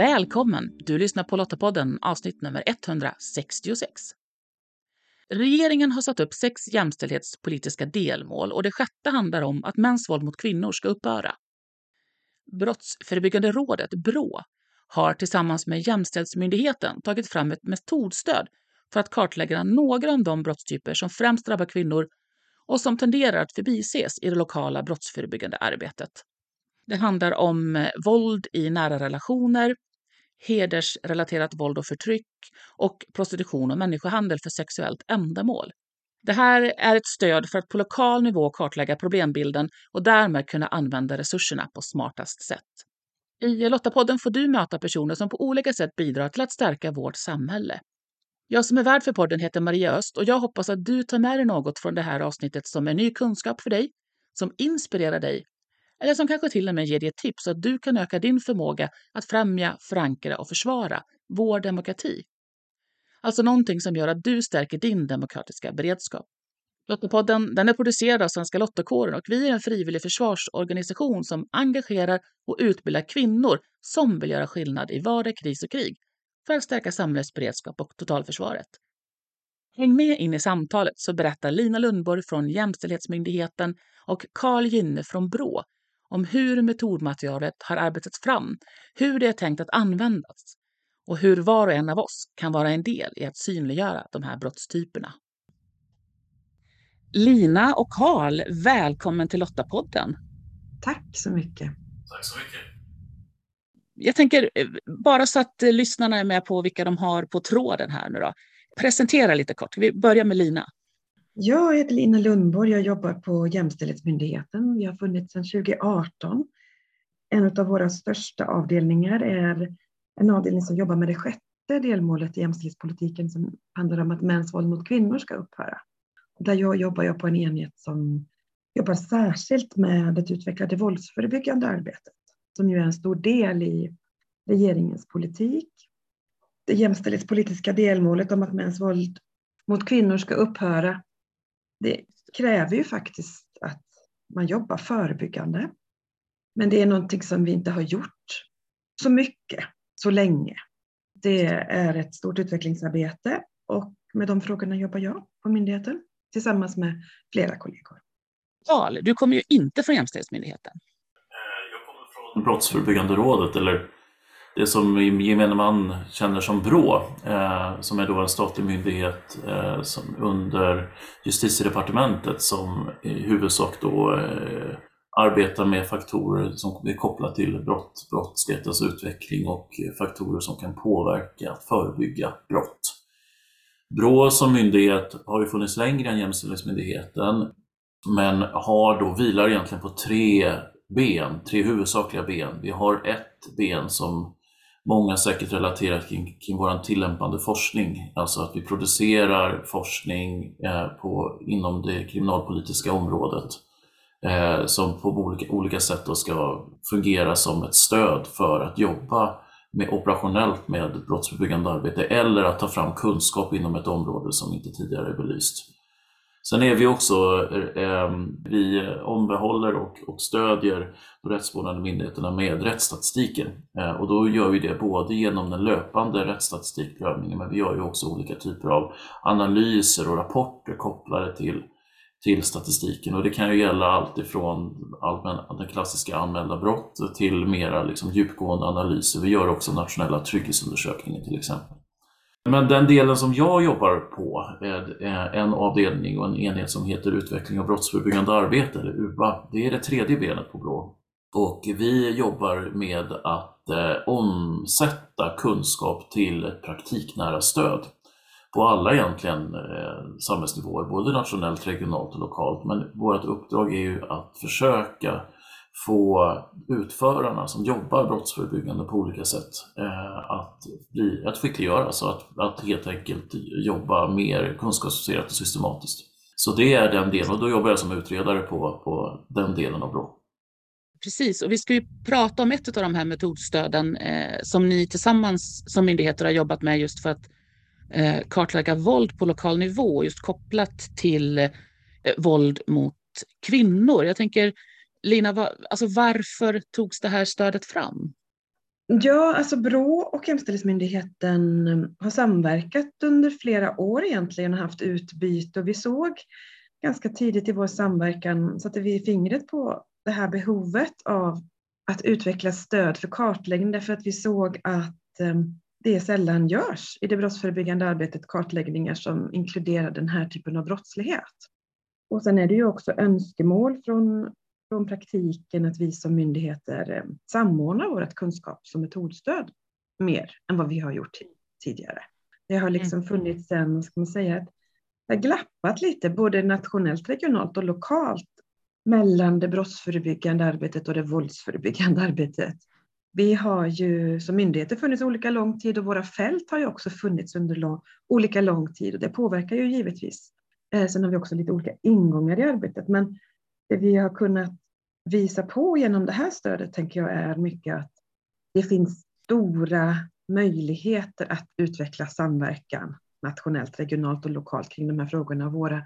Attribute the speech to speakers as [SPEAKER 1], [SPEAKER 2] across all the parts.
[SPEAKER 1] Välkommen! Du lyssnar på Lottapodden avsnitt nummer 166. Regeringen har satt upp sex jämställdhetspolitiska delmål och det sjätte handlar om att mäns våld mot kvinnor ska upphöra. Brottsförebyggande rådet, Brå, har tillsammans med Jämställdhetsmyndigheten tagit fram ett metodstöd för att kartlägga några av de brottstyper som främst drabbar kvinnor och som tenderar att förbises i det lokala brottsförebyggande arbetet. Det handlar om våld i nära relationer, hedersrelaterat våld och förtryck och prostitution och människohandel för sexuellt ändamål. Det här är ett stöd för att på lokal nivå kartlägga problembilden och därmed kunna använda resurserna på smartast sätt. I Lottapodden får du möta personer som på olika sätt bidrar till att stärka vårt samhälle. Jag som är värd för podden heter Maria Öst och jag hoppas att du tar med dig något från det här avsnittet som är ny kunskap för dig, som inspirerar dig eller som kanske till och med ger dig tips så att du kan öka din förmåga att främja, förankra och försvara vår demokrati. Alltså någonting som gör att du stärker din demokratiska beredskap. Lottopodden den är producerad av Svenska Lottakåren och vi är en frivillig försvarsorganisation som engagerar och utbildar kvinnor som vill göra skillnad i vardag, kris och krig för att stärka samhällets beredskap och totalförsvaret. Häng med in i samtalet så berättar Lina Lundborg från Jämställdhetsmyndigheten och Carl Gynne från Brå om hur metodmaterialet har arbetats fram, hur det är tänkt att användas och hur var och en av oss kan vara en del i att synliggöra de här brottstyperna. Lina och Karl, välkommen till Lottapodden.
[SPEAKER 2] Tack så mycket.
[SPEAKER 3] Tack så mycket.
[SPEAKER 1] Jag tänker, eh, bara så att eh, lyssnarna är med på vilka de har på tråden här nu då. Presentera lite kort. Vi börjar med Lina.
[SPEAKER 2] Jag heter Lina Lundborg. Jag jobbar på Jämställdhetsmyndigheten. Vi har funnits sedan 2018. En av våra största avdelningar är en avdelning som jobbar med det sjätte delmålet i jämställdhetspolitiken som handlar om att mäns våld mot kvinnor ska upphöra. Där jag jobbar jag på en enhet som jobbar särskilt med att utveckla det våldsförebyggande arbetet som ju är en stor del i regeringens politik. Det jämställdhetspolitiska delmålet om att mäns våld mot kvinnor ska upphöra det kräver ju faktiskt att man jobbar förebyggande. Men det är någonting som vi inte har gjort så mycket, så länge. Det är ett stort utvecklingsarbete och med de frågorna jobbar jag på myndigheten tillsammans med flera kollegor.
[SPEAKER 1] Karl, du kommer ju inte från Jämställdhetsmyndigheten.
[SPEAKER 3] Jag kommer från Brottsförebyggande rådet, eller det som gemene man känner som BRÅ, eh, som är då en statlig myndighet eh, som under justitiedepartementet som i huvudsak då eh, arbetar med faktorer som är kopplade till brott, brottslighetens utveckling och faktorer som kan påverka, förebygga brott. BRÅ som myndighet har ju funnits längre än Jämställdhetsmyndigheten men har då, vilar egentligen på tre ben, tre huvudsakliga ben. Vi har ett ben som många säkert relaterat kring, kring vår tillämpande forskning. Alltså att vi producerar forskning eh, på, inom det kriminalpolitiska området eh, som på olika, olika sätt ska fungera som ett stöd för att jobba med operationellt med brottsförebyggande arbete eller att ta fram kunskap inom ett område som inte tidigare är belyst. Sen är vi också, eh, vi ombehåller och, och stödjer de rättsvårdande myndigheterna med rättsstatistiken. Eh, och då gör vi det både genom den löpande rättsstatistikprövningen men vi gör ju också olika typer av analyser och rapporter kopplade till, till statistiken. Och det kan ju gälla allt ifrån allmän, den klassiska anmälda brott till mera liksom djupgående analyser. Vi gör också nationella trygghetsundersökningen till exempel. Men den delen som jag jobbar på är eh, en avdelning och en enhet som heter Utveckling av brottsförebyggande arbete, eller UBA. Det är det tredje benet på BRÅ. Och vi jobbar med att eh, omsätta kunskap till ett praktiknära stöd på alla egentligen eh, samhällsnivåer, både nationellt, regionalt och lokalt. Men vårt uppdrag är ju att försöka få utförarna som jobbar brottsförebyggande på olika sätt eh, att, bli, att skickliggöra, så att, att helt enkelt jobba mer kunskapsbaserat och systematiskt. Så det är den delen och då jobbar jag som utredare på, på den delen av Brå.
[SPEAKER 1] Precis, och vi ska ju prata om ett av de här metodstöden eh, som ni tillsammans som myndigheter har jobbat med just för att eh, kartlägga våld på lokal nivå, just kopplat till eh, våld mot kvinnor. Jag tänker Lina, var, alltså varför togs det här stödet fram?
[SPEAKER 2] Ja, alltså Brå och Jämställdhetsmyndigheten mm, har samverkat under flera år egentligen och haft utbyte och vi såg ganska tidigt i vår samverkan satte vi fingret på det här behovet av att utveckla stöd för kartläggning därför att vi såg att mm, det sällan görs i det brottsförebyggande arbetet kartläggningar som inkluderar den här typen av brottslighet. Och sen är det ju också önskemål från, från praktiken att vi som myndigheter eh, samordnar vårt kunskaps och metodstöd mer än vad vi har gjort tidigare. Det har liksom mm. funnits en, ska man säga, det har glappat lite både nationellt, regionalt och lokalt mellan det brottsförebyggande arbetet och det våldsförebyggande arbetet. Vi har ju som myndigheter funnits olika lång tid och våra fält har ju också funnits under lång, olika lång tid och det påverkar ju givetvis. Eh, sen har vi också lite olika ingångar i arbetet men det vi har kunnat visa på genom det här stödet tänker jag är mycket att det finns stora möjligheter att utveckla samverkan nationellt, regionalt och lokalt kring de här frågorna. Våra,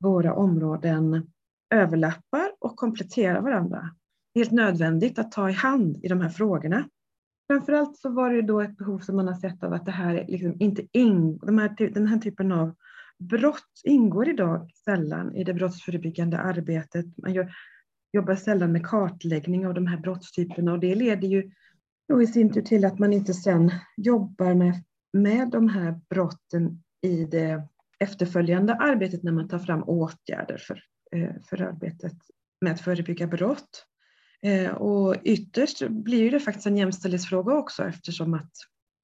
[SPEAKER 2] våra områden överlappar och kompletterar varandra. Helt nödvändigt att ta i hand i de här frågorna. Framförallt så var det då ett behov som man har sett av att det här liksom inte in, de här, den här typen av brott ingår idag sällan i det brottsförebyggande arbetet. Man gör, jobbar sällan med kartläggning av de här brottstyperna och det leder ju då i sin tur till att man inte sen jobbar med, med de här brotten i det efterföljande arbetet när man tar fram åtgärder för eh, för arbetet med att förebygga brott. Eh, och ytterst blir det faktiskt en jämställdhetsfråga också eftersom att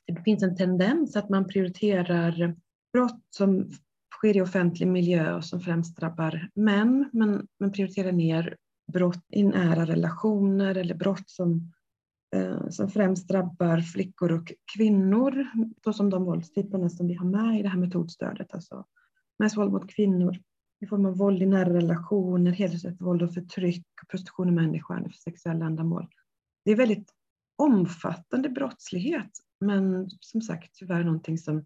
[SPEAKER 2] det finns en tendens att man prioriterar brott som sker i offentlig miljö och som främst drabbar män, men men prioriterar ner brott i nära relationer eller brott som, eh, som främst drabbar flickor och kvinnor, såsom de våldstyperna som vi har med i det här metodstödet, alltså mäns våld mot kvinnor, i form av våld i nära relationer, hedersrelaterat våld och förtryck, prostitution och människohandel för sexuella ändamål. Det är väldigt omfattande brottslighet, men som sagt tyvärr någonting som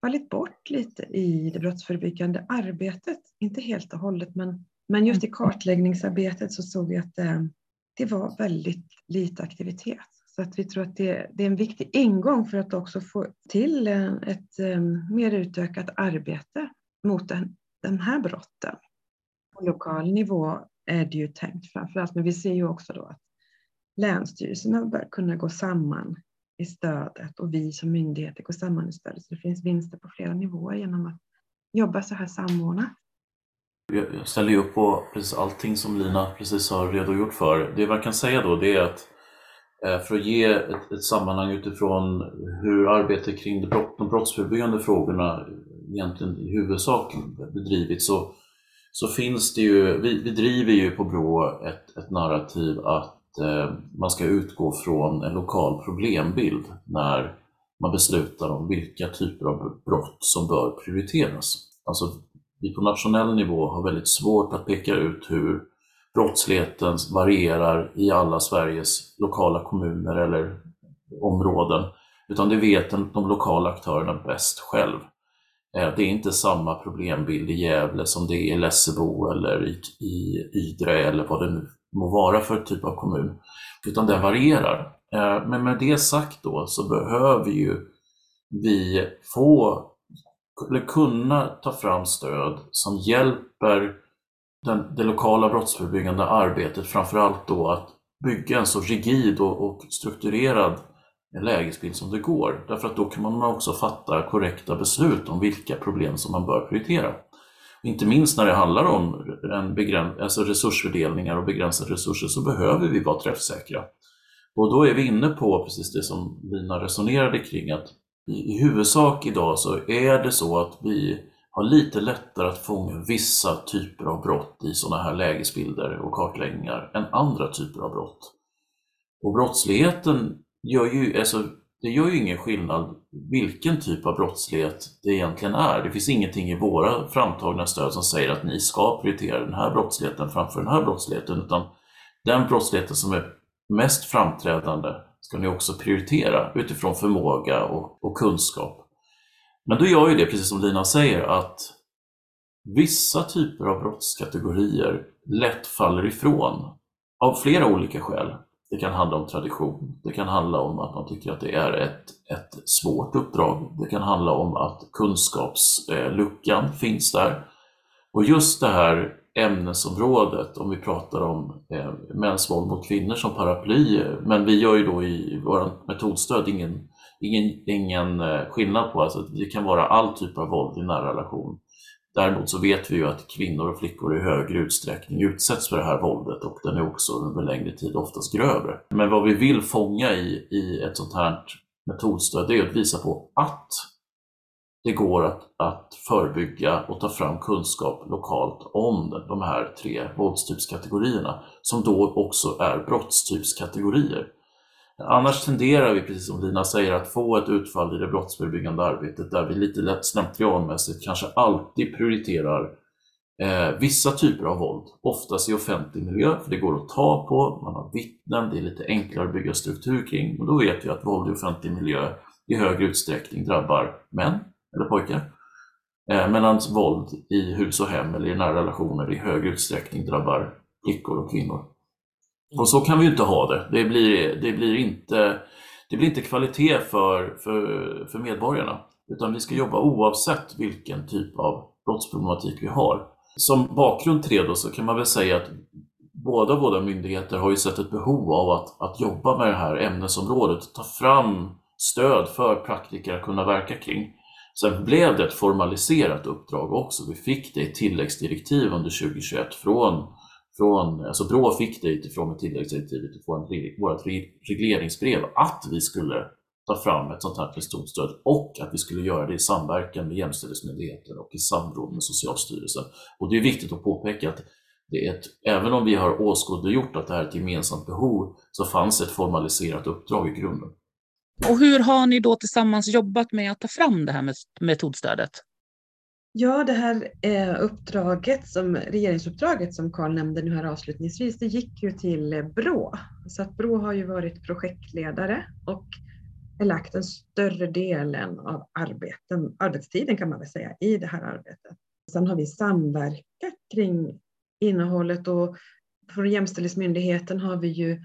[SPEAKER 2] fallit bort lite i det brottsförebyggande arbetet. Inte helt och hållet, men, men just i kartläggningsarbetet så såg vi att det, det var väldigt lite aktivitet. Så att vi tror att det, det, är en viktig ingång för att också få till ett um, mer utökat arbete mot den de här brotten. På lokal nivå är det ju tänkt framförallt, men vi ser ju också då att länsstyrelserna bör kunna gå samman i stödet och vi som myndigheter går samman i stödet. Så det finns vinster på flera nivåer genom att jobba så här samordnat.
[SPEAKER 3] Jag ställer upp på precis allting som Lina precis har redogjort för. Det man kan säga då det är att eh, för att ge ett, ett sammanhang utifrån hur arbetet kring de brottsförebyggande frågorna egentligen i huvudsak bedrivits så, så finns det ju, vi, vi driver ju på Brå ett, ett narrativ att Eh, man ska utgå från en lokal problembild när man beslutar om vilka typer av brott som bör prioriteras. Alltså, vi på nationell nivå har väldigt svårt att peka ut hur brottsligheten varierar i alla Sveriges lokala kommuner eller områden, utan det vet de lokala aktörerna bäst själv. Eh, det är inte samma problembild i Gävle som det är i Lessebo eller i, i Ydre eller vad det nu må vara för typ av kommun, utan den varierar. Eh, men med det sagt då så behöver ju vi få, eller kunna ta fram stöd som hjälper den, det lokala brottsförebyggande arbetet, framförallt då att bygga en så rigid och, och strukturerad lägesbild som det går. Därför att då kan man också fatta korrekta beslut om vilka problem som man bör prioritera. Inte minst när det handlar om en begräns alltså resursfördelningar och begränsade resurser så behöver vi vara träffsäkra. Och då är vi inne på precis det som Lina resonerade kring att i, huvudsak idag så är det så att vi har lite lättare att fånga vissa typer av brott i sådana här lägesbilder och kartläggningar än andra typer av brott. Och brottsligheten gör ju, alltså, det gör ju ingen skillnad vilken typ av brottslighet det egentligen är. Det finns ingenting i våra framtagna stöd som säger att ni ska prioritera den här brottsligheten framför den här brottsligheten, utan den brottsligheten som är mest framträdande ska ni också prioritera utifrån förmåga och, och kunskap. Men då gör ju det, precis som Lina säger, att vissa typer av brottskategorier lätt faller ifrån av flera olika skäl. Det kan handla om tradition. Det kan handla om att man tycker att det är ett, ett svårt uppdrag. Det kan handla om att kunskapsluckan finns där. Och just det här ämnesområdet, om vi pratar om eh, mäns våld mot kvinnor som paraply, men vi gör ju då i vårt metodstöd ingen, ingen, ingen eh, skillnad på, alltså det kan vara all typ av våld i nära relation. Däremot så vet vi ju att kvinnor och flickor i högre utsträckning utsätts för det här våldet och den är också under längre tid oftast grövre. Men vad vi vill fånga i, i ett sånt här metodstöd är att visa på att det går att, att förebygga och ta fram kunskap lokalt om de här tre våldstypskategorierna som då också är brottstypskategorier. Annars tenderar vi, precis som Lina säger, att få ett utfall i det brottsförebyggande arbetet där vi lite lätt slentrianmässigt kanske alltid prioriterar eh, vissa typer av våld, oftast i offentlig miljö, för det går att ta på, man har vittnen, det är lite enklare att bygga struktur kring. Och då vet vi att våld i offentlig miljö i högre utsträckning drabbar män eller pojkar. Eh, Medan våld i hus och hem eller i nära relationer i högre utsträckning drabbar flickor och kvinnor. Och så kan vi ju inte ha det. Det blir, det blir, inte, det blir inte kvalitet för, för, för medborgarna. Utan vi ska jobba oavsett vilken typ av brottsproblematik vi har. Som bakgrund till det då så kan man väl säga att båda våra myndigheter har ju sett ett behov av att, att jobba med det här ämnesområdet, ta fram stöd för praktiker att kunna verka kring. Sen blev det ett formaliserat uppdrag också. Vi fick det i tilläggsdirektiv under 2021 från, från alltså Brå fick det utifrån ett tilläggsdirektiv utifrån vårt regleringsbrev att vi skulle ta fram ett sånt här prestationsstöd och att vi skulle göra det i samverkan med Jämställdhetsmyndigheten och i samråd med Socialstyrelsen. Och det är viktigt att påpeka att det är ett, även om vi har åskådliggjort att det här är ett gemensamt behov så fanns ett formaliserat uppdrag i grunden.
[SPEAKER 1] Och hur har ni då tillsammans jobbat med att ta fram det här metodstödet?
[SPEAKER 2] Ja, det här eh, uppdraget, som, regeringsuppdraget som Karl nämnde nu här avslutningsvis, det gick ju till Brå. Så att Brå har ju varit projektledare och lagt den större delen av arbeten, arbetstiden kan man väl säga, i det här arbetet. Sen har vi samverkat kring innehållet och från Jämställdhetsmyndigheten har vi ju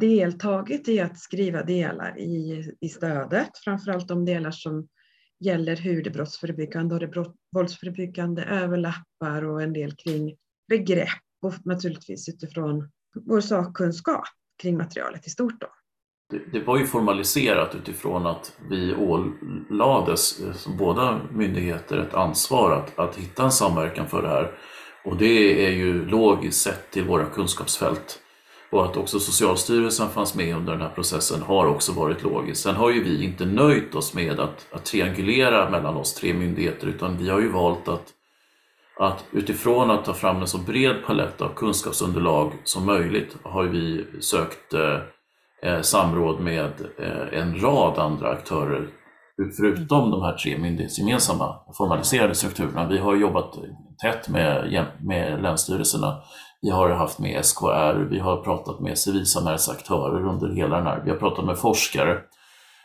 [SPEAKER 2] deltagit i att skriva delar i, i stödet, framförallt de delar som gäller hur det brottsförebyggande och det brott, våldsförebyggande överlappar och en del kring begrepp och naturligtvis utifrån vår sakkunskap kring materialet i stort. Då.
[SPEAKER 3] Det, det var ju formaliserat utifrån att vi ålades, som båda myndigheter, ett ansvar att, att hitta en samverkan för det här. Och det är ju logiskt sett till våra kunskapsfält. Och att också Socialstyrelsen fanns med under den här processen har också varit logiskt. Sen har ju vi inte nöjt oss med att, att triangulera mellan oss tre myndigheter utan vi har ju valt att, att utifrån att ta fram en så bred palett av kunskapsunderlag som möjligt har vi sökt eh, eh samråd med eh, en rad andra aktörer förutom de här tre myndighetsgemensamma formaliserade strukturerna. Vi har jobbat tätt med, med länsstyrelserna vi har haft med SKR, vi har pratat med civilsamhällesaktörer under hela den här, vi har pratat med forskare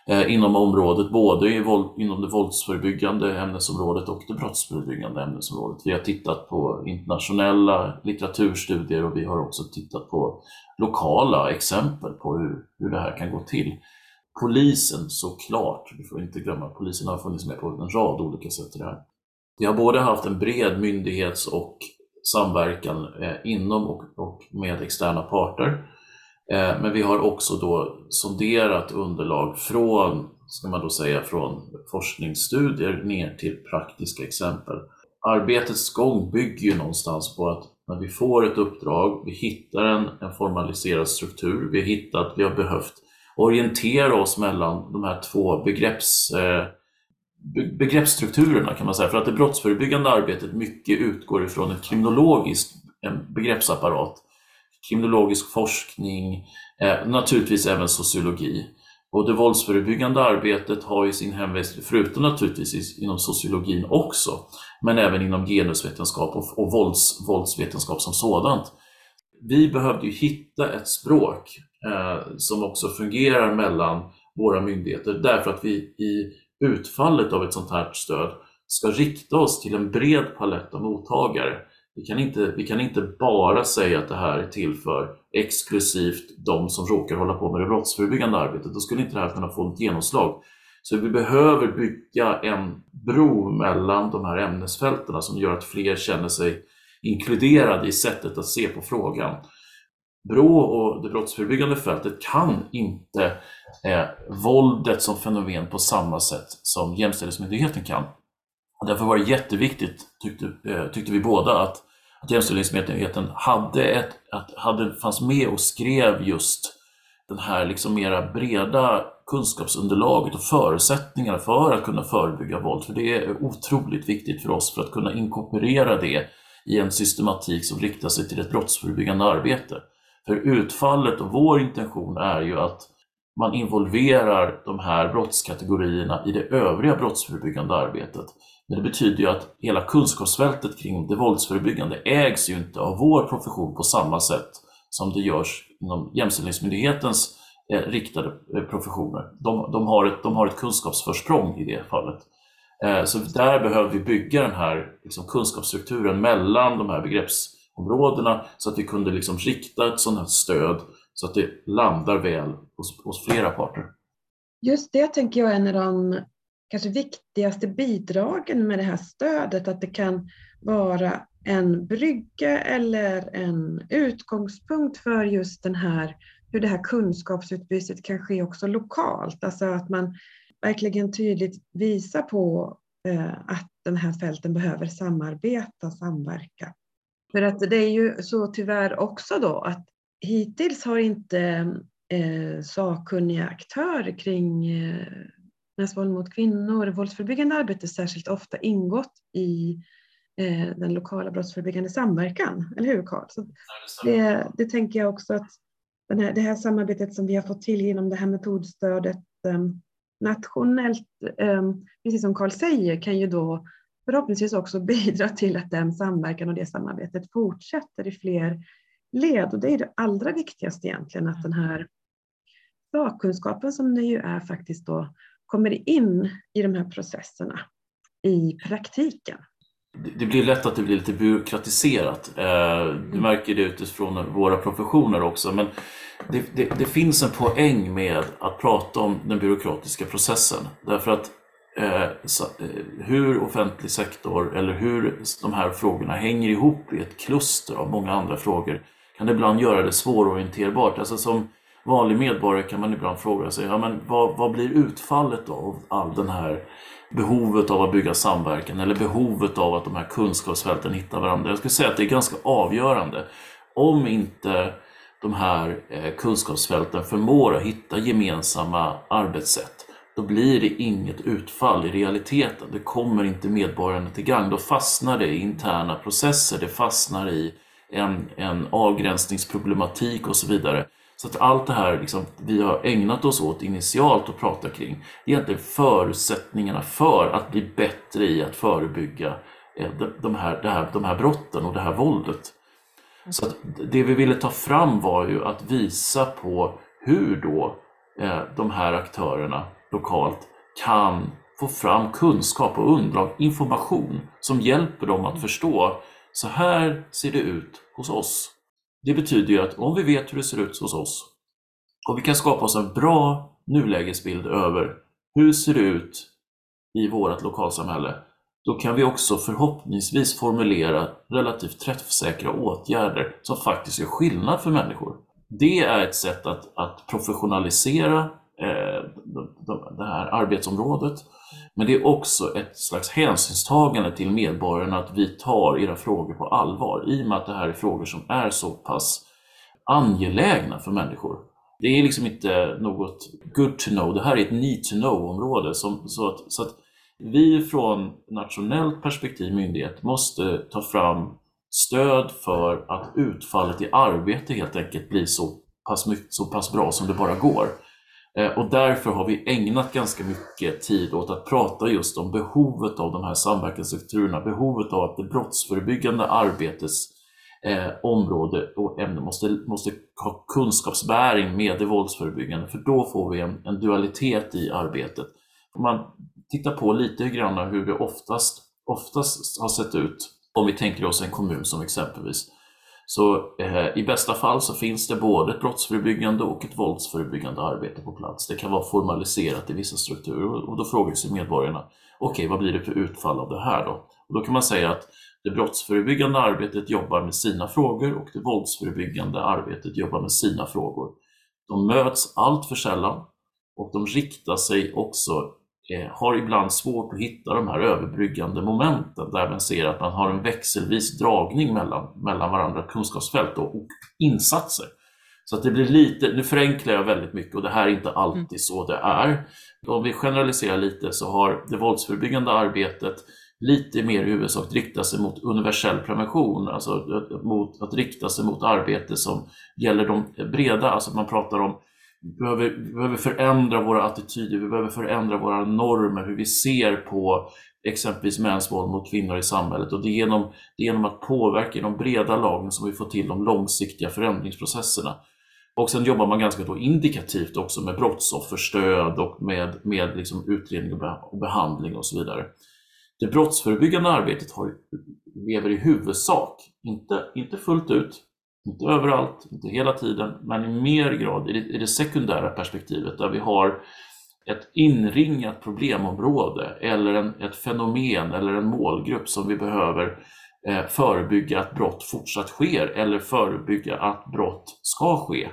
[SPEAKER 3] eh, inom området, både i våld, inom det våldsförebyggande ämnesområdet och det brottsförebyggande ämnesområdet. Vi har tittat på internationella litteraturstudier och vi har också tittat på lokala exempel på hur, hur det här kan gå till. Polisen såklart, vi får inte glömma att polisen har funnits med på en rad olika sätt i det här. Vi har både haft en bred myndighets och samverkan eh, inom och, och med externa parter. Eh, men vi har också då sonderat underlag från, ska man då säga, från forskningsstudier ner till praktiska exempel. Arbetets gång bygger ju någonstans på att när vi får ett uppdrag, vi hittar en, en formaliserad struktur, vi har hittat, vi har behövt orientera oss mellan de här två begrepps eh, begreppsstrukturerna kan man säga. För att det brottsförebyggande arbetet mycket utgår ifrån ett kriminologiskt begreppsapparat. Kriminologisk forskning, eh, naturligtvis även sociologi. Och det våldsförebyggande arbetet har ju sin hemvist, förutom naturligtvis inom sociologin också, men även inom genusvetenskap och, och vålds, våldsvetenskap som sådant. Vi behövde ju hitta ett språk eh, som också fungerar mellan våra myndigheter därför att vi i utfallet av ett sånt här stöd ska rikta oss till en bred palett av mottagare. Vi kan, inte, vi kan inte bara säga att det här är till för exklusivt de som råkar hålla på med det brottsförebyggande arbetet. Då skulle inte det här kunna få ett genomslag. Så vi behöver bygga en bro mellan de här ämnesfälten som gör att fler känner sig inkluderade i sättet att se på frågan. Brå och det brottsförebyggande fältet kan inte eh, våldet som fenomen på samma sätt som Jämställdhetsmyndigheten kan. Därför var det jätteviktigt, tyckte, eh, tyckte vi båda, att, att Jämställdhetsmyndigheten hade ett, att, hade, fanns med och skrev just den här liksom mera breda kunskapsunderlaget och förutsättningarna för att kunna förebygga våld. För det är otroligt viktigt för oss för att kunna inkorporera det i en systematik som riktar sig till ett brottsförebyggande arbete. För utfallet och vår intention är ju att man involverar de här brottskategorierna i det övriga brottsförebyggande arbetet. Men det betyder ju att hela kunskapsfältet kring det våldsförebyggande ägs ju inte av vår profession på samma sätt som det görs inom Jämställdhetsmyndighetens eh, riktade eh, professioner. De, de, har ett, de har ett kunskapsförsprång i det fallet. Eh, så där behöver vi bygga den här liksom, kunskapsstrukturen mellan de här områdena, så att vi kunde liksom rikta ett sådant här stöd så att det landar väl hos, hos flera parter.
[SPEAKER 2] Just det tänker jag är en av de kanske viktigaste bidragen med det här stödet, att det kan vara en brygga eller en utgångspunkt för just den här, hur det här kunskapsutbytet kan ske också lokalt. Alltså att man verkligen tydligt visar på eh, att den här fälten behöver samarbeta, samverka. För att det är ju så tyvärr också då att hittills har inte eh, sakkunniga aktörer kring eh, mäns våld mot kvinnor, våldsförebyggande arbete särskilt ofta ingått i eh, den lokala brottsförebyggande samverkan, eller hur Karl? Så det, det tänker jag också att den här, det här samarbetet som vi har fått till genom det här metodstödet eh, nationellt, eh, precis som Karl säger, kan ju då förhoppningsvis också bidra till att den samverkan och det samarbetet fortsätter i fler led. Och det är det allra viktigaste egentligen, att den här sakkunskapen som det ju är faktiskt då kommer in i de här processerna i praktiken.
[SPEAKER 3] Det blir lätt att det blir lite byråkratiserat. Eh, du märker det utifrån våra professioner också. Men det, det, det, finns en poäng med att prata om den byråkratiska processen. Därför att Eh, eh, hur offentlig sektor eller hur de här frågorna hänger ihop i ett kluster av många andra frågor kan ibland göra det svårorienterbart. Alltså som vanlig medborgare kan man ibland fråga sig, ja, men vad, vad blir utfallet av all den här behovet av att bygga samverkan eller behovet av att de här kunskapsfälten hittar varandra. Jag skulle säga att det är ganska avgörande. Om inte de här eh, kunskapsfälten förmår att hitta gemensamma arbetssätt, då blir det inget utfall i realiteten. Det kommer inte medborgarna till gagn. Då fastnar det i interna processer, det fastnar i en, en avgränsningsproblematik och så vidare. Så att allt det här liksom, vi har ägnat oss åt initialt att prata kring, det är egentligen förutsättningarna för att bli bättre i att förebygga eh, de här, de här, de här brotten och det här våldet. Så att det vi ville ta fram var ju att visa på hur då eh, de här aktörerna lokalt kan få fram kunskap och underlag, information som hjälper dem att förstå så här ser det ut hos oss. Det betyder ju att om vi vet hur det ser ut hos oss och vi kan skapa oss en bra nulägesbild över hur ser det ut i vårt lokalsamhälle, då kan vi också förhoppningsvis formulera relativt träffsäkra åtgärder som faktiskt gör skillnad för människor. Det är ett sätt att, att professionalisera Eh, det här arbetsområdet men det är också ett slags hänsynstagande till medborgarna att vi tar era frågor på allvar i och med att det här är frågor som är så pass angelägna för människor. Det är liksom inte något good to know, det här är ett need to know-område. Så att, så att vi från nationellt perspektiv, myndighet, måste ta fram stöd för att utfallet i arbete helt enkelt blir så pass, mycket, så pass bra som det bara går. Eh, och därför har vi ägnat ganska mycket tid åt att prata just om behovet av de här samverkansstrukturerna, behovet av att det brottsförebyggande arbetets eh, område och ämne måste, måste ha kunskapsbäring med det våldsförebyggande, för då får vi en, en dualitet i arbetet. Om man tittar på lite grann hur det oftast, oftast har sett ut Om vi tänker oss en kommun som exempelvis. Så eh, i bästa fall så finns det både ett brottsförebyggande och ett våldsförebyggande arbete på plats. Det kan vara formaliserat i vissa strukturer och då frågar sig medborgarna, okej okay, vad blir det för utfall av det här då? Och då kan man säga att det brottsförebyggande arbetet jobbar med sina frågor och det våldsförebyggande arbetet jobbar med sina frågor. De möts allt för sällan och de riktar sig också, har ibland svårt att hitta de här överbryggande momenten där man ser att man har en växelvis dragning mellan, mellan varandra, kunskapsfält och, och insatser. Så att det blir lite, nu förenklar jag väldigt mycket och det här är inte alltid mm. så det är. Om vi generaliserar lite så har det våldsförebyggande arbetet lite mer i huvudsak rikta sig mot universell prevention, alltså mot att rikta sig mot arbete som gäller de breda, alltså man pratar om vi behöver, vi behöver förändra våra attityder, vi behöver förändra våra normer, hur vi ser på exempelvis mäns våld mot kvinnor i samhället och det är, genom, det är genom att påverka de breda lagen som vi får till de långsiktiga förändringsprocesserna. Och sen jobbar man ganska då indikativt också med brottsofferstöd och med, med liksom utredning och behandling och så vidare. Det brottsförebyggande arbetet har, lever i huvudsak, inte, inte fullt ut, inte överallt, inte hela tiden, men i mer grad i det, i det sekundära perspektivet där vi har ett inringat problemområde eller en, ett fenomen eller en målgrupp som vi behöver eh, förebygga att brott fortsatt sker eller förebygga att brott ska ske.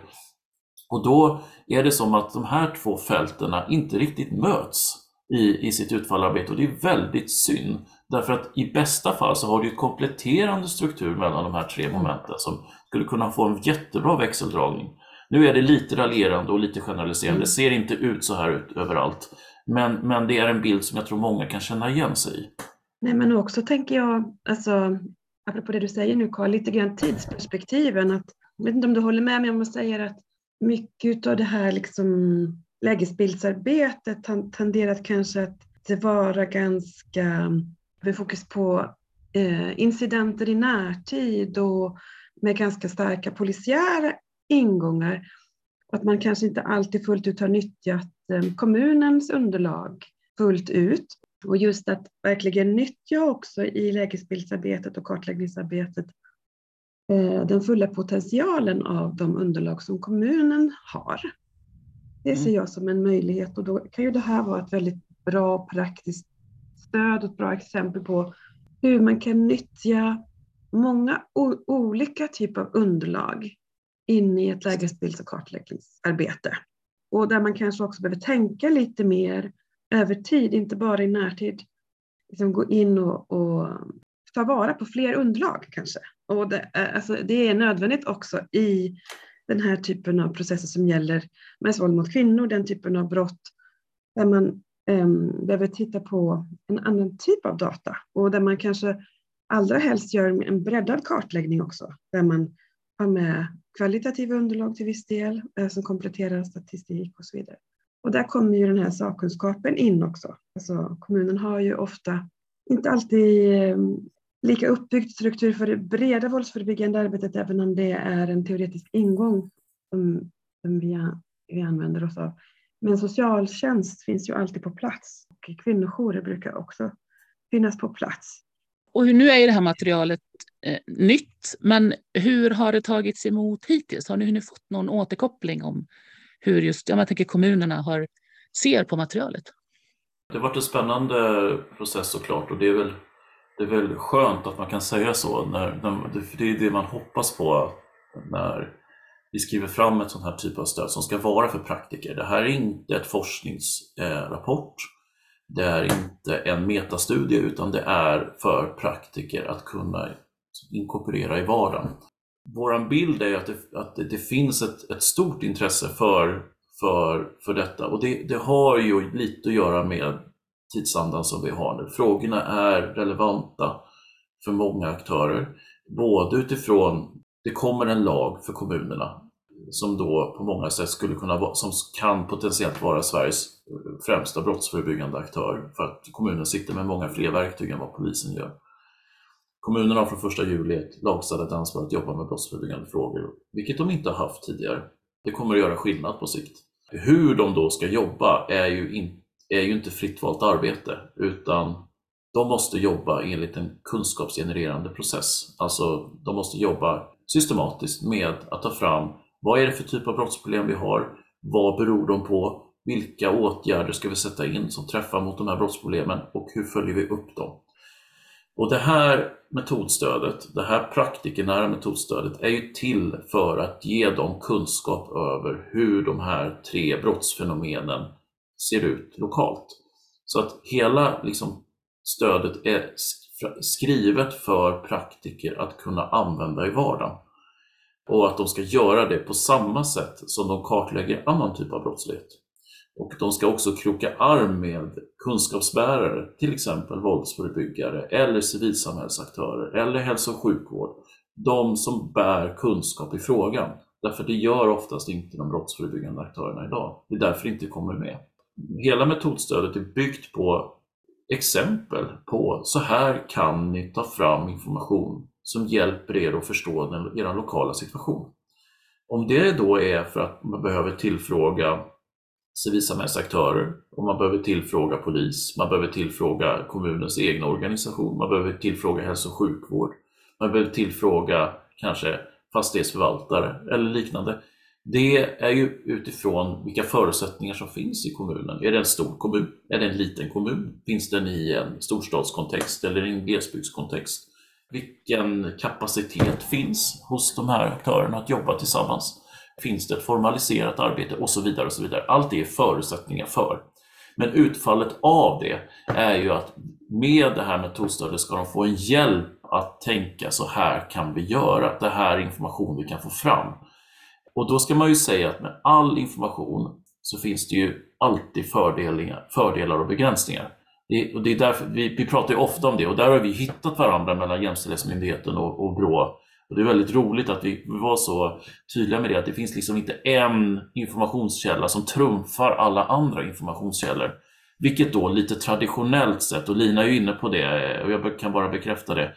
[SPEAKER 3] Och då är det som att de här två fälten inte riktigt möts i, i sitt utfallarbete och det är väldigt synd. Därför att i bästa fall så har du ju kompletterande struktur mellan de här tre momenten som skulle kunna få en jättebra växeldragning. Nu är det lite raljerande och lite generaliserande, mm. det ser inte ut så här ut överallt. Men, men det är en bild som jag tror många kan känna igen sig i.
[SPEAKER 2] Nej men också tänker jag, alltså, apropå det du säger nu Karl, lite grann tidsperspektiven. Att, jag vet inte om du håller med mig om jag säger att mycket av det här liksom lägesbildsarbetet tenderat kanske att vara ganska med fokus på eh, incidenter i närtid och med ganska starka polisiära ingångar. Att man kanske inte alltid fullt ut har nyttjat eh, kommunens underlag fullt ut. Och just att verkligen nyttja också i lägesbildsarbetet och kartläggningsarbetet eh, den fulla potentialen av de underlag som kommunen har. Det ser mm. jag som en möjlighet och då kan ju det här vara ett väldigt bra praktiskt stöd och ett bra exempel på hur man kan nyttja många olika typer av underlag in i ett lägesbilds och kartläggningsarbete. Och där man kanske också behöver tänka lite mer över tid, inte bara i närtid. Liksom gå in och, och ta vara på fler underlag kanske. Och det, eh, alltså, det är nödvändigt också i den här typen av processer som gäller mäns våld mot kvinnor, den typen av brott där man um, behöver titta på en annan typ av data och där man kanske allra helst gör en breddad kartläggning också, där man har med kvalitativa underlag till viss del eh, som kompletterar statistik och så vidare. Och där kommer ju den här sakkunskapen in också. Alltså, kommunen har ju ofta inte alltid eh, lika uppbyggd struktur för det breda våldsförebyggande arbetet, även om det är en teoretisk ingång som, som vi, vi använder oss av. Men socialtjänst finns ju alltid på plats och kvinnojourer brukar också finnas på plats.
[SPEAKER 1] Och nu är ju det här materialet eh, nytt, men hur har det tagits emot hittills? Har ni, hunnit fått någon återkoppling om hur just jag tänker kommunerna har, ser på materialet?
[SPEAKER 3] Det har varit en spännande process såklart och det är väl det är väl skönt att man kan säga så. När, när, för det är det man hoppas på när vi skriver fram ett sånt här typ av stöd som ska vara för praktiker. Det här är inte ett forskningsrapport. Det är inte en metastudie utan det är för praktiker att kunna inkorporera i vardagen. Vår bild är att det, att det, finns ett, ett, stort intresse för, för, för detta och det, det har ju lite att göra med tidsandan som vi har nu. Frågorna är relevanta för många aktörer, både utifrån, det kommer en lag för kommunerna som då på många sätt skulle kunna vara, som kan potentiellt vara Sveriges eh, främsta brottsförebyggande aktör för att kommunen sitter med många fler verktyg än vad polisen gör. Kommunerna har från 1 juli ett lagstadgat ansvar att jobba med brottsförebyggande frågor, vilket de inte har haft tidigare. Det kommer att göra skillnad på sikt. Hur de då ska jobba är ju in, är ju inte fritt valt arbete utan de måste jobba enligt en kunskapsgenererande process. Alltså de måste jobba systematiskt med att ta fram vad är det för typ av brottsproblem vi har? Vad beror de på? Vilka åtgärder ska vi sätta in som träffar mot de här brottsproblemen och hur följer vi upp dem? Och det här metodstödet, det här praktikernära metodstödet är ju till för att ge dem kunskap över hur de här tre brottsfenomenen ser ut lokalt. Så att hela liksom, stödet är skrivet för praktiker att kunna använda i vardagen. Och att de ska göra det på samma sätt som de kartlägger annan typ av brottslighet. Och de ska också kroka arm med kunskapsbärare, till exempel våldsförebyggare eller civilsamhällsaktörer eller hälso och sjukvård. De som bär kunskap i frågan. Därför det gör oftast inte de brottsförebyggande aktörerna idag. Det är därför det inte kommer med. Hela metodstödet är byggt på exempel på så här kan ni ta fram information som hjälper er att förstå den, er lokala situation. Om det då är för att man behöver tillfråga civilsamhällsaktörer och man behöver tillfråga polis, man behöver tillfråga kommunens egna organisation, man behöver tillfråga hälso och sjukvård, man behöver tillfråga kanske fastighetsförvaltare eller liknande. Det är ju utifrån vilka förutsättningar som finns i kommunen. Är det en stor kommun? Är det en liten kommun? Finns den i en storstadskontext eller i en glesbygdskontext? Vilken kapacitet finns hos de här aktörerna att jobba tillsammans? Finns det ett formaliserat arbete och så vidare. och så vidare. Allt det är förutsättningar för. Men utfallet av det är ju att med det här metodstödet ska de få en hjälp att tänka så här kan vi göra, det här är information vi kan få fram. Och då ska man ju säga att med all information så finns det ju alltid fördelar, fördelar och begränsningar. Det, och det är därför, vi, vi pratar ju ofta om det och där har vi hittat varandra mellan Jämställdhetsmyndigheten och, och Brå och det är väldigt roligt att vi var så tydliga med det, att det finns liksom inte en informationskälla som trumfar alla andra informationskällor. Vilket då lite traditionellt sett, och Lina är ju inne på det, och jag kan bara bekräfta det,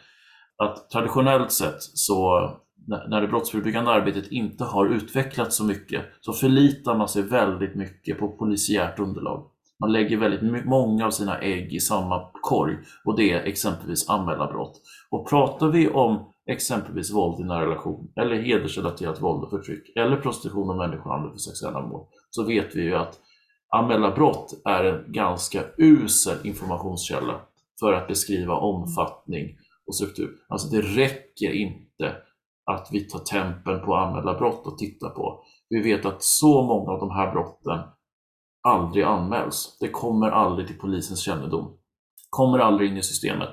[SPEAKER 3] att traditionellt sett så när det brottsförebyggande arbetet inte har utvecklats så mycket så förlitar man sig väldigt mycket på polisiärt underlag. Man lägger väldigt många av sina ägg i samma korg och det är exempelvis anmälarbrott. Och pratar vi om exempelvis våld i nära relation eller hedersrelaterat våld och förtryck eller prostitution och människohandel för sexuella mål så vet vi ju att anmälarbrott är en ganska usel informationskälla för att beskriva omfattning och struktur. Alltså det räcker inte att vi tar tempen på anmälda brott och tittar på. Vi vet att så många av de här brotten aldrig anmäls. Det kommer aldrig till polisens kännedom. Kommer aldrig in i systemet.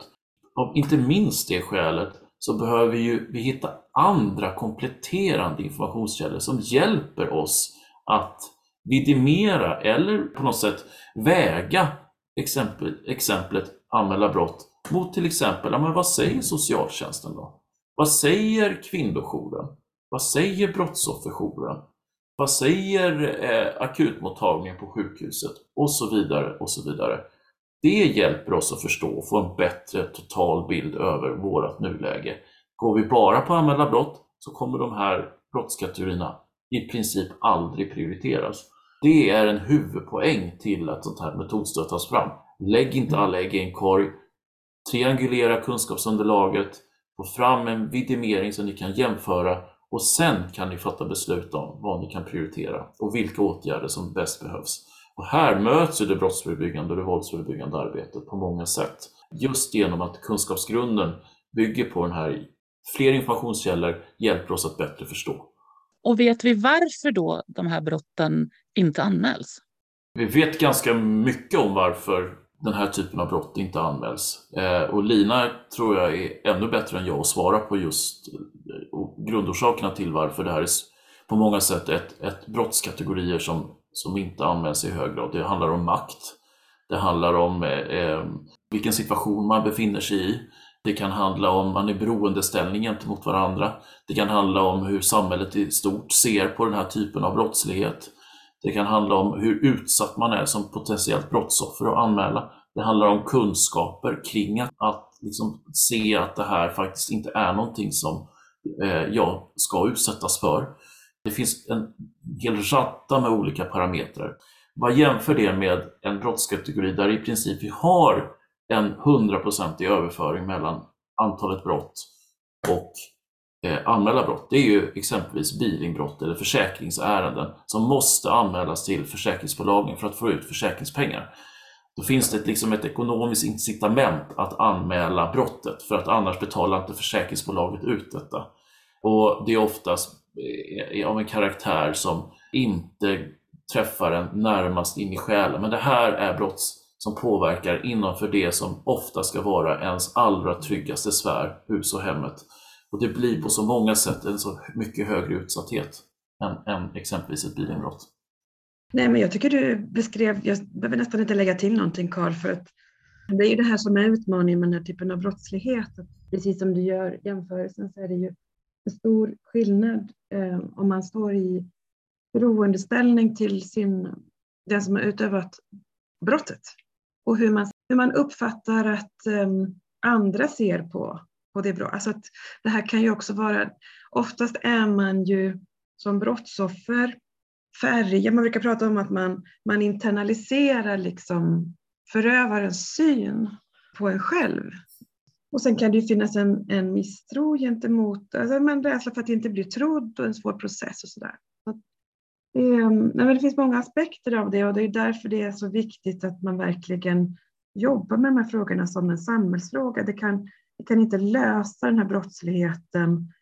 [SPEAKER 3] Av inte minst det skälet så behöver ju vi hitta andra kompletterande informationskällor som hjälper oss att vidimera eller på något sätt väga exempel, exemplet anmäla brott mot till exempel, ja, men vad säger socialtjänsten då? Vad säger kvinnojouren? Vad säger brottsofferjouren? Vad säger eh, akutmottagningen på sjukhuset? Och så vidare och så vidare. Det hjälper oss att förstå och få en bättre total bild över vårt nuläge. Går vi bara på anmälda brott så kommer de här brottskategorierna i princip aldrig prioriteras. Det är en huvudpoäng till att sånt här metodstöd tas fram. Lägg inte alla ägg i en korg. Triangulera kunskapsunderlaget. Få fram en vidimering som ni kan jämföra och sen kan ni fatta beslut om vad ni kan prioritera och vilka åtgärder som bäst behövs. Och här möts ju det brottsförebyggande och det våldsförebyggande arbetet på många sätt. Just genom att kunskapsgrunden bygger på den här, fler informationskällor hjälper oss att bättre förstå.
[SPEAKER 1] Och vet vi varför då de här brotten inte anmäls?
[SPEAKER 3] Vi vet ganska mycket om varför den här typen av brott inte anmäls. Eh, och Lina tror jag är ännu bättre än jag att svara på just eh, grundorsakerna till varför det här är på många sätt ett, ett brottskategorier som som inte anmäls i hög grad. Det handlar om makt. Det handlar om eh, eh, vilken situation man befinner sig i. Det kan handla om man är beroendeställning gentemot varandra. Det kan handla om hur samhället i stort ser på den här typen av brottslighet. Det kan handla om hur utsatt man är som potentiellt brottsoffer att anmäla. Det handlar om kunskaper kring att, att liksom se att det här faktiskt inte är någonting som eh, jag ska utsättas för. Det finns en hel ratta med olika parametrar. Vad jämför det med en brottskategori där i princip vi har en hundraprocentig överföring mellan antalet brott och Eh, anmäla brott. Det är ju exempelvis bilinbrott eller försäkringsärenden som måste anmälas till försäkringsbolagen för att få ut försäkringspengar. Då finns det liksom ett ekonomiskt incitament att anmäla brottet för att annars betalar inte försäkringsbolaget ut detta. Och det är oftast eh, av en karaktär som inte träffar en närmast in i själen. Men det här är brott som påverkar innanför det som ofta ska vara ens allra tryggaste sfär, hus och hemmet. Och det blir på så många sätt en så mycket högre utsatthet än, än exempelvis ett bilinbrott.
[SPEAKER 2] Nej, men jag tycker du beskrev, jag behöver nästan inte lägga till någonting Karl, för att det är ju det här som är utmaningen med den här typen av brottslighet. Precis som du gör jämförelsen så är det ju en stor skillnad eh, om man står i beroendeställning till sin, den som har utövat brottet och hur man, hur man uppfattar att eh, andra ser på, och det brott. Alltså att det här kan ju också vara, oftast är man ju som brottsoffer färgad. Man brukar prata om att man, man internaliserar liksom förövarens syn på en själv. Och sen kan det ju finnas en, en misstro gentemot, alltså man rädsla för att inte bli trodd och en svår process och sådär. Så det, ehm, det finns många aspekter av det och det är därför det är så viktigt att man verkligen jobbar med de här frågorna som en samhällsfråga. Det kan, vi kan inte lösa den här brottsligheten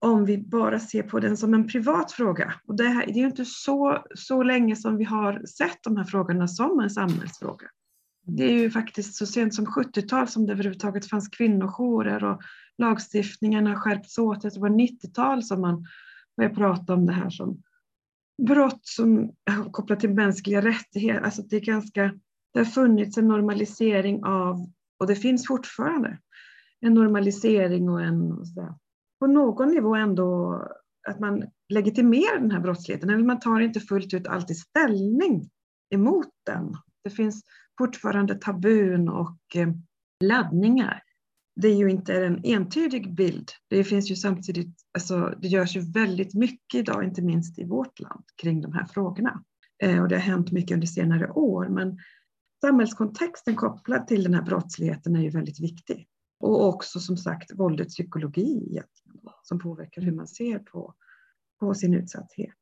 [SPEAKER 2] om vi bara ser på den som en privat fråga. Och det, här, det är ju inte så, så länge som vi har sett de här frågorna som en samhällsfråga. Det är ju faktiskt så sent som 70-tal som det överhuvudtaget fanns kvinnojourer och lagstiftningen har skärpts åt. Det var 90-tal som man började prata om det här som brott som kopplat till mänskliga rättigheter. Alltså det, är ganska, det har funnits en normalisering av, och det finns fortfarande, en normalisering och en så på någon nivå ändå att man legitimerar den här brottsligheten, eller man tar inte fullt ut alltid ställning emot den. Det finns fortfarande tabun och eh, laddningar. Det är ju inte en entydig bild. Det finns ju samtidigt, alltså, det görs ju väldigt mycket idag, inte minst i vårt land, kring de här frågorna. Eh, och det har hänt mycket under senare år, men samhällskontexten kopplad till den här brottsligheten är ju väldigt viktig. Och också som sagt våldets psykologi som påverkar hur man ser på, på sin utsatthet.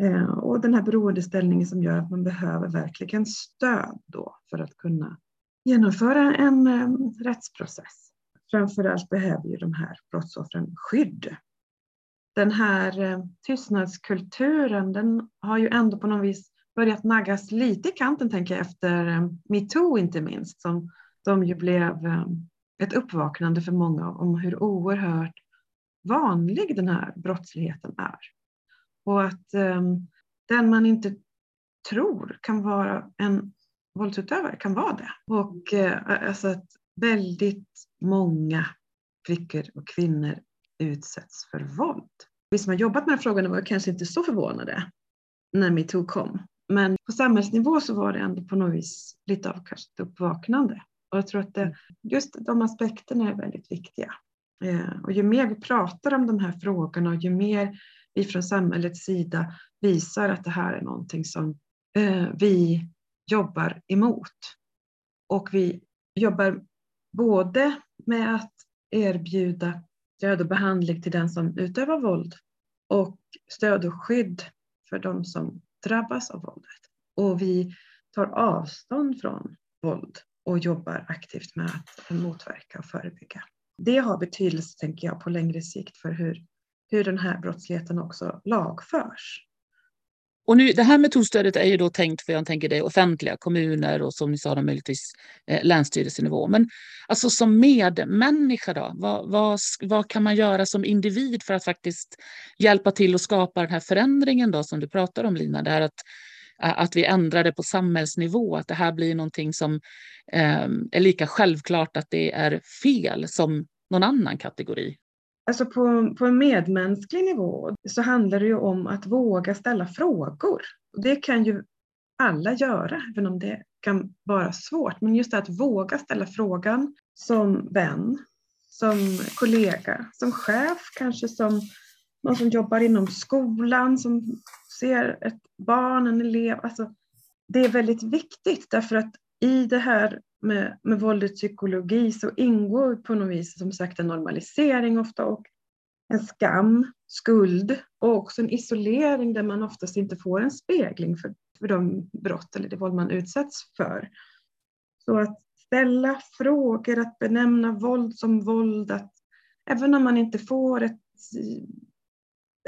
[SPEAKER 2] Eh, och den här beroendeställningen som gör att man behöver verkligen stöd då för att kunna genomföra en eh, rättsprocess. Framförallt behöver ju de här brottsoffren skydd. Den här eh, tystnadskulturen den har ju ändå på något vis börjat naggas lite i kanten tänker jag efter eh, metoo inte minst som, de ju blev eh, ett uppvaknande för många om hur oerhört vanlig den här brottsligheten är. Och att eh, den man inte tror kan vara en våldsutövare kan vara det. Och eh, alltså att väldigt många flickor och kvinnor utsätts för våld. Vi som har jobbat med den frågan var kanske inte så förvånade när metoo kom. Men på samhällsnivå så var det ändå på något vis lite av ett uppvaknande. Och jag tror att det, just de aspekterna är väldigt viktiga. Eh, och ju mer vi pratar om de här frågorna och ju mer vi från samhällets sida visar att det här är någonting som eh, vi jobbar emot. Och vi jobbar både med att erbjuda stöd och behandling till den som utövar våld och stöd och skydd för de som drabbas av våldet. Och vi tar avstånd från våld och jobbar aktivt med att motverka och förebygga. Det har betydelse, tänker jag, på längre sikt för hur, hur den här brottsligheten också lagförs.
[SPEAKER 1] Och nu, det här metodstödet är ju då tänkt för jag tänker det offentliga, kommuner och som ni sa, möjligtvis eh, länsstyrelsenivå. Men alltså som medmänniska då, vad, vad, vad, kan man göra som individ för att faktiskt hjälpa till att skapa den här förändringen då som du pratar om Lina? Det här att att vi ändrar det på samhällsnivå, att det här blir någonting som eh, är lika självklart att det är fel som någon annan kategori?
[SPEAKER 2] Alltså på, på en medmänsklig nivå så handlar det ju om att våga ställa frågor. Det kan ju alla göra, även om det kan vara svårt. Men just det att våga ställa frågan som vän, som kollega, som chef, kanske som någon som jobbar inom skolan, som ser ett barn, en elev. Alltså, det är väldigt viktigt därför att i det här med, med våldets psykologi så ingår på något vis som sagt en normalisering ofta och en skam, skuld och också en isolering där man oftast inte får en spegling för, för de brott eller det våld man utsätts för. Så att ställa frågor, att benämna våld som våld, att även om man inte får ett,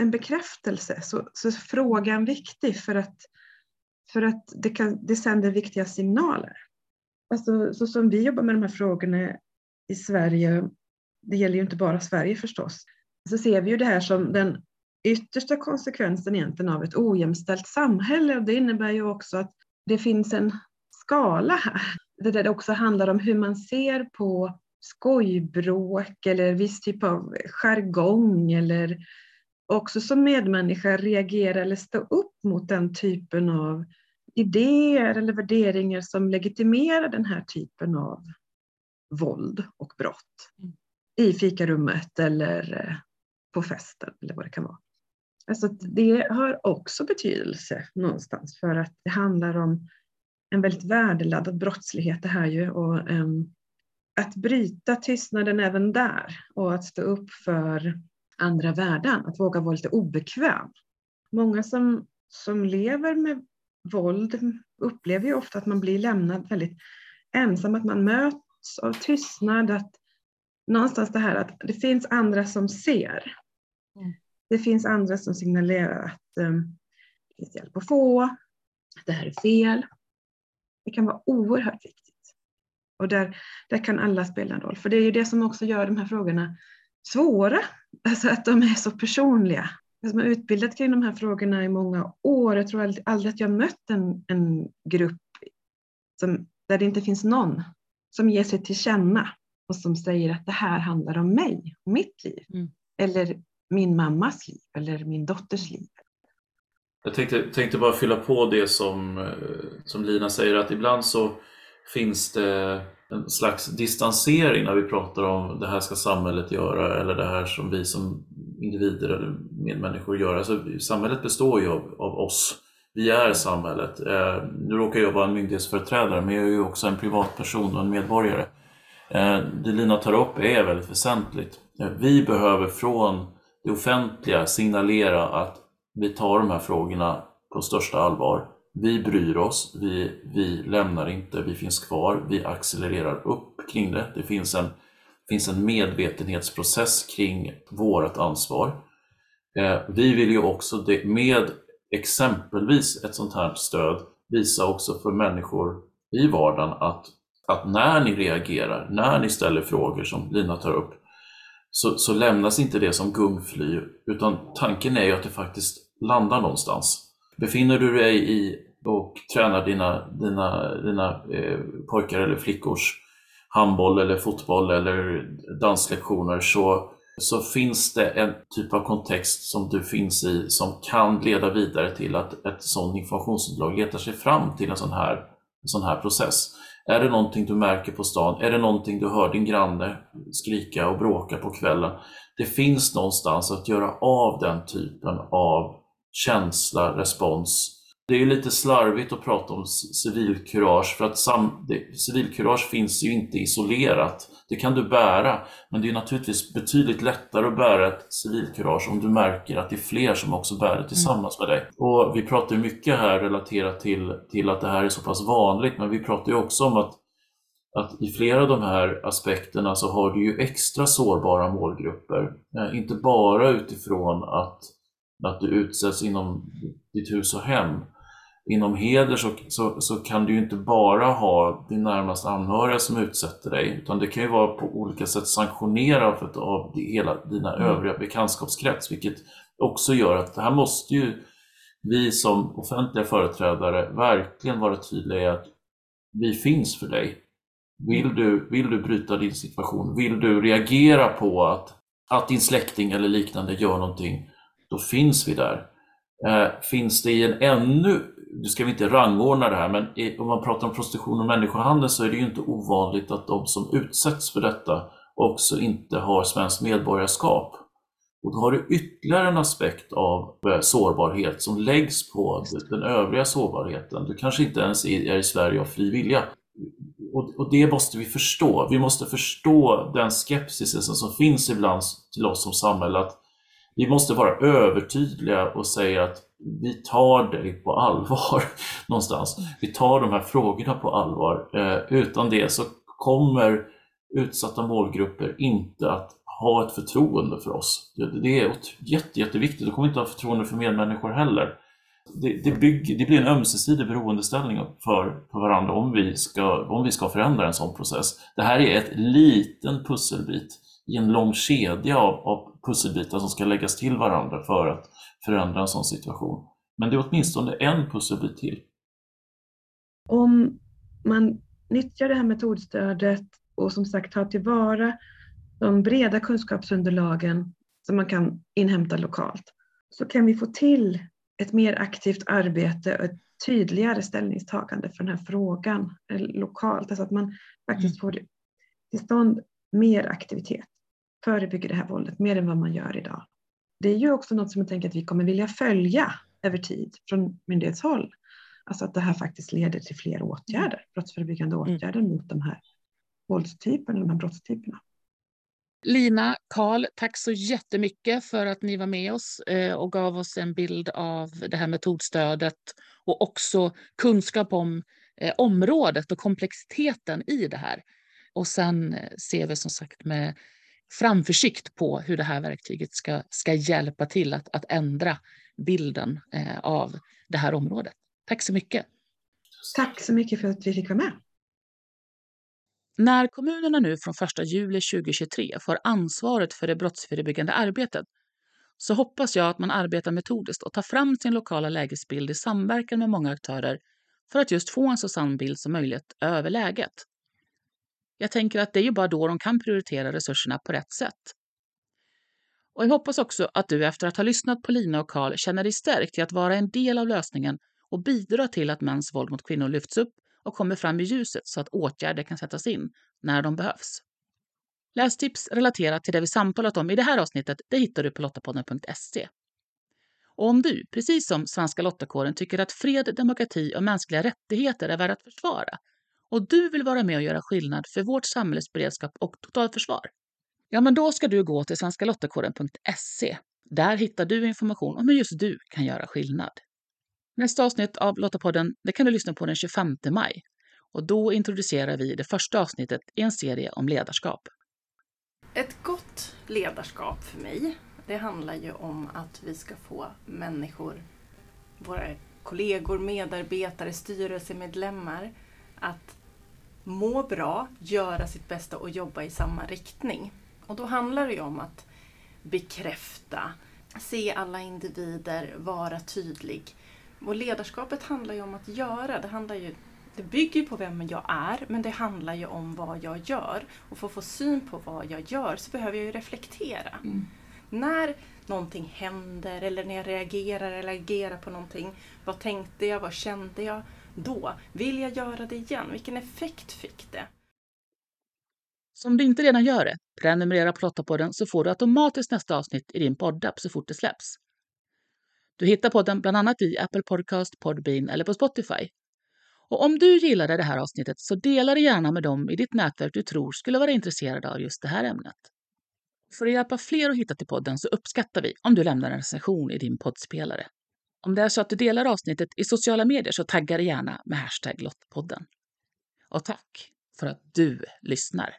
[SPEAKER 2] en bekräftelse så, så är frågan viktig för att, för att det, kan, det sänder viktiga signaler. Alltså, så som vi jobbar med de här frågorna i Sverige, det gäller ju inte bara Sverige förstås, så ser vi ju det här som den yttersta konsekvensen egentligen av ett ojämställt samhälle. Och det innebär ju också att det finns en skala här. Det där det också handlar om hur man ser på skojbråk eller viss typ av jargong eller också som medmänniska reagera eller stå upp mot den typen av idéer eller värderingar som legitimerar den här typen av våld och brott i fikarummet eller eh, på festen eller vad det kan vara. Alltså det har också betydelse någonstans för att det handlar om en väldigt värdeladdad brottslighet det här ju och um, att bryta tystnaden även där och att stå upp för andra värden, att våga vara lite obekväm. Många som, som lever med våld upplever ju ofta att man blir lämnad väldigt ensam, att man möts av tystnad, att någonstans det här att det finns andra som ser. Mm. Det finns andra som signalerar att um, det finns hjälp att få, att det här är fel. Det kan vara oerhört viktigt. Och där, där kan alla spela en roll. För det är ju det som också gör de här frågorna svåra. Alltså att de är så personliga. Jag som har utbildat kring de här frågorna i många år. Jag tror aldrig att jag mött en, en grupp som, där det inte finns någon som ger sig till känna och som säger att det här handlar om mig och mitt liv. Mm. Eller min mammas liv eller min dotters liv.
[SPEAKER 3] Jag tänkte, tänkte bara fylla på det som, eh, som Lina säger att ibland så finns det en slags distansering när vi pratar om det här ska samhället göra eller det här som vi som individer eller medmänniskor gör. Alltså, samhället består ju av, av oss. Vi är samhället. Eh, nu råkar jag vara en myndighetsföreträdare men jag är ju också en privatperson och en medborgare. Eh, det Lina tar upp är väldigt väsentligt. Eh, vi behöver från det offentliga signalera att vi tar de här frågorna på största allvar. Vi bryr oss, vi, vi lämnar inte, vi finns kvar, vi accelererar upp kring det. Det finns en, finns en medvetenhetsprocess kring vårt ansvar. Eh, vi vill ju också det, med exempelvis ett sånt här stöd visa också för människor i vardagen att, att när ni reagerar, när ni ställer frågor som Lina tar upp, så, så lämnas inte det som gungfly, utan tanken är ju att det faktiskt landar någonstans. Befinner du dig i och tränar dina, dina, dina eh, pojkar eller flickors handboll eller fotboll eller danslektioner så, så finns det en typ av kontext som du finns i som kan leda vidare till att ett sådant informationsunderlag letar sig fram till en sån här, en sån här process. Är det någonting du märker på stan? Är det någonting du hör din granne skrika och bråka på kvällen? Det finns någonstans att göra av den typen av känsla, respons. Det är lite slarvigt att prata om civilkurage för att sam, det, civilkurage finns ju inte isolerat. Det kan du bära, men det är naturligtvis betydligt lättare att bära ett civilkurage om du märker att det är fler som också bär det tillsammans med dig. Och Vi pratar ju mycket här relaterat till, till att det här är så pass vanligt, men vi pratar ju också om att att i flera av de här aspekterna så har du ju extra sårbara målgrupper. Eh, inte bara utifrån att, att du utsätts inom ditt hus och hem, inom heder så, så, så, kan du ju inte bara ha din närmaste anhöriga som utsätter dig, utan det kan ju vara på olika sätt sanktionerat av hela dina mm. övriga bekantskapskrets, vilket också gör att det här måste ju vi som offentliga företrädare verkligen vara tydliga i att vi finns för dig. Vill du, vill du bryta din situation, vill du reagera på att, att din släkting eller liknande gör någonting, då finns vi där. Eh, finns det i en ännu nu ska vi inte rangordna det här, men om man pratar om prostitution och människohandel så är det ju inte ovanligt att de som utsätts för detta också inte har svenskt medborgarskap. Och då har du ytterligare en aspekt av eh, sårbarhet som läggs på den övriga sårbarheten. Du kanske inte ens är i Sverige av fri vilja. och, det måste vi förstå. Vi måste förstå den skepsisen som finns ibland till oss som samhälle. Att vi måste vara övertydliga och säga att vi tar dig på allvar någonstans. Vi tar de här frågorna på allvar. Eh, utan det så kommer utsatta målgrupper inte att ha ett förtroende för oss. Det, det är jätte, jätteviktigt. De kommer inte ha förtroende för medmänniskor heller. Det, det, bygger, det blir en ömsesidig beroendeställning för, för varandra om vi, ska, om vi ska förändra en sån process. Det här är ett liten pusselbit i en lång kedja av, av pusselbitar som ska läggas till varandra för att förändra en sån situation. Men det är åtminstone en pusselbit till.
[SPEAKER 2] Om man nyttjar det här metodstödet och som sagt tar tillvara de breda kunskapsunderlagen som man kan inhämta lokalt så kan vi få till ett mer aktivt arbete och ett tydligare ställningstagande för den här frågan eh, lokalt. Alltså att man faktiskt mm. får till stånd mer aktivitet, förebygger det här våldet mer än vad man gör idag. Det är ju också något som jag tänker att vi kommer vilja följa över tid från myndighetshåll. Alltså att det här faktiskt leder till fler åtgärder, brottsförebyggande mm. åtgärder mot de här våldstyperna, de här brottstyperna.
[SPEAKER 1] Lina, Karl, tack så jättemycket för att ni var med oss eh, och gav oss en bild av det här metodstödet och också kunskap om eh, området och komplexiteten i det här. Och sen eh, ser vi som sagt med framförsikt på hur det här verktyget ska, ska hjälpa till att, att ändra bilden av det här området. Tack så mycket.
[SPEAKER 2] Tack så mycket för att vi fick vara med.
[SPEAKER 1] När kommunerna nu från 1 juli 2023 får ansvaret för det brottsförebyggande arbetet så hoppas jag att man arbetar metodiskt och tar fram sin lokala lägesbild i samverkan med många aktörer för att just få en så sann bild som möjligt över läget. Jag tänker att det är ju bara då de kan prioritera resurserna på rätt sätt. Och jag hoppas också att du efter att ha lyssnat på Lina och Karl känner dig stärkt i att vara en del av lösningen och bidra till att mäns våld mot kvinnor lyfts upp och kommer fram i ljuset så att åtgärder kan sättas in när de behövs. Lästips relaterat till det vi samtalat om i det här avsnittet det hittar du på lottapodden.se. Och om du, precis som Svenska Lottakåren, tycker att fred, demokrati och mänskliga rättigheter är värda att försvara och du vill vara med och göra skillnad för vårt samhälles beredskap och totalförsvar, ja, men då ska du gå till svenskalottakåren.se. Där hittar du information om hur just du kan göra skillnad. Nästa avsnitt av Lottapodden det kan du lyssna på den 25 maj. Och då introducerar vi det första avsnittet i en serie om ledarskap.
[SPEAKER 4] Ett gott ledarskap för mig, det handlar ju om att vi ska få människor, våra kollegor, medarbetare, styrelsemedlemmar att må bra, göra sitt bästa och jobba i samma riktning. Och då handlar det ju om att bekräfta, se alla individer, vara tydlig och ledarskapet handlar ju om att göra. Det, handlar ju, det bygger på vem jag är, men det handlar ju om vad jag gör. Och för att få syn på vad jag gör så behöver jag ju reflektera. Mm. När någonting händer eller när jag reagerar eller agerar på någonting. Vad tänkte jag? Vad kände jag då? Vill jag göra det igen? Vilken effekt fick det?
[SPEAKER 1] Som du inte redan gör det, prenumerera på Lottapodden så får du automatiskt nästa avsnitt i din poddapp så fort det släpps. Du hittar podden bland annat i Apple Podcast, Podbean eller på Spotify. Och om du gillade det här avsnittet så dela det gärna med dem i ditt nätverk du tror skulle vara intresserade av just det här ämnet. För att hjälpa fler att hitta till podden så uppskattar vi om du lämnar en recension i din poddspelare. Om det är så att du delar avsnittet i sociala medier så tagga det gärna med hashtag Lottpodden. Och tack för att du lyssnar.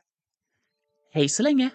[SPEAKER 1] Hej så länge!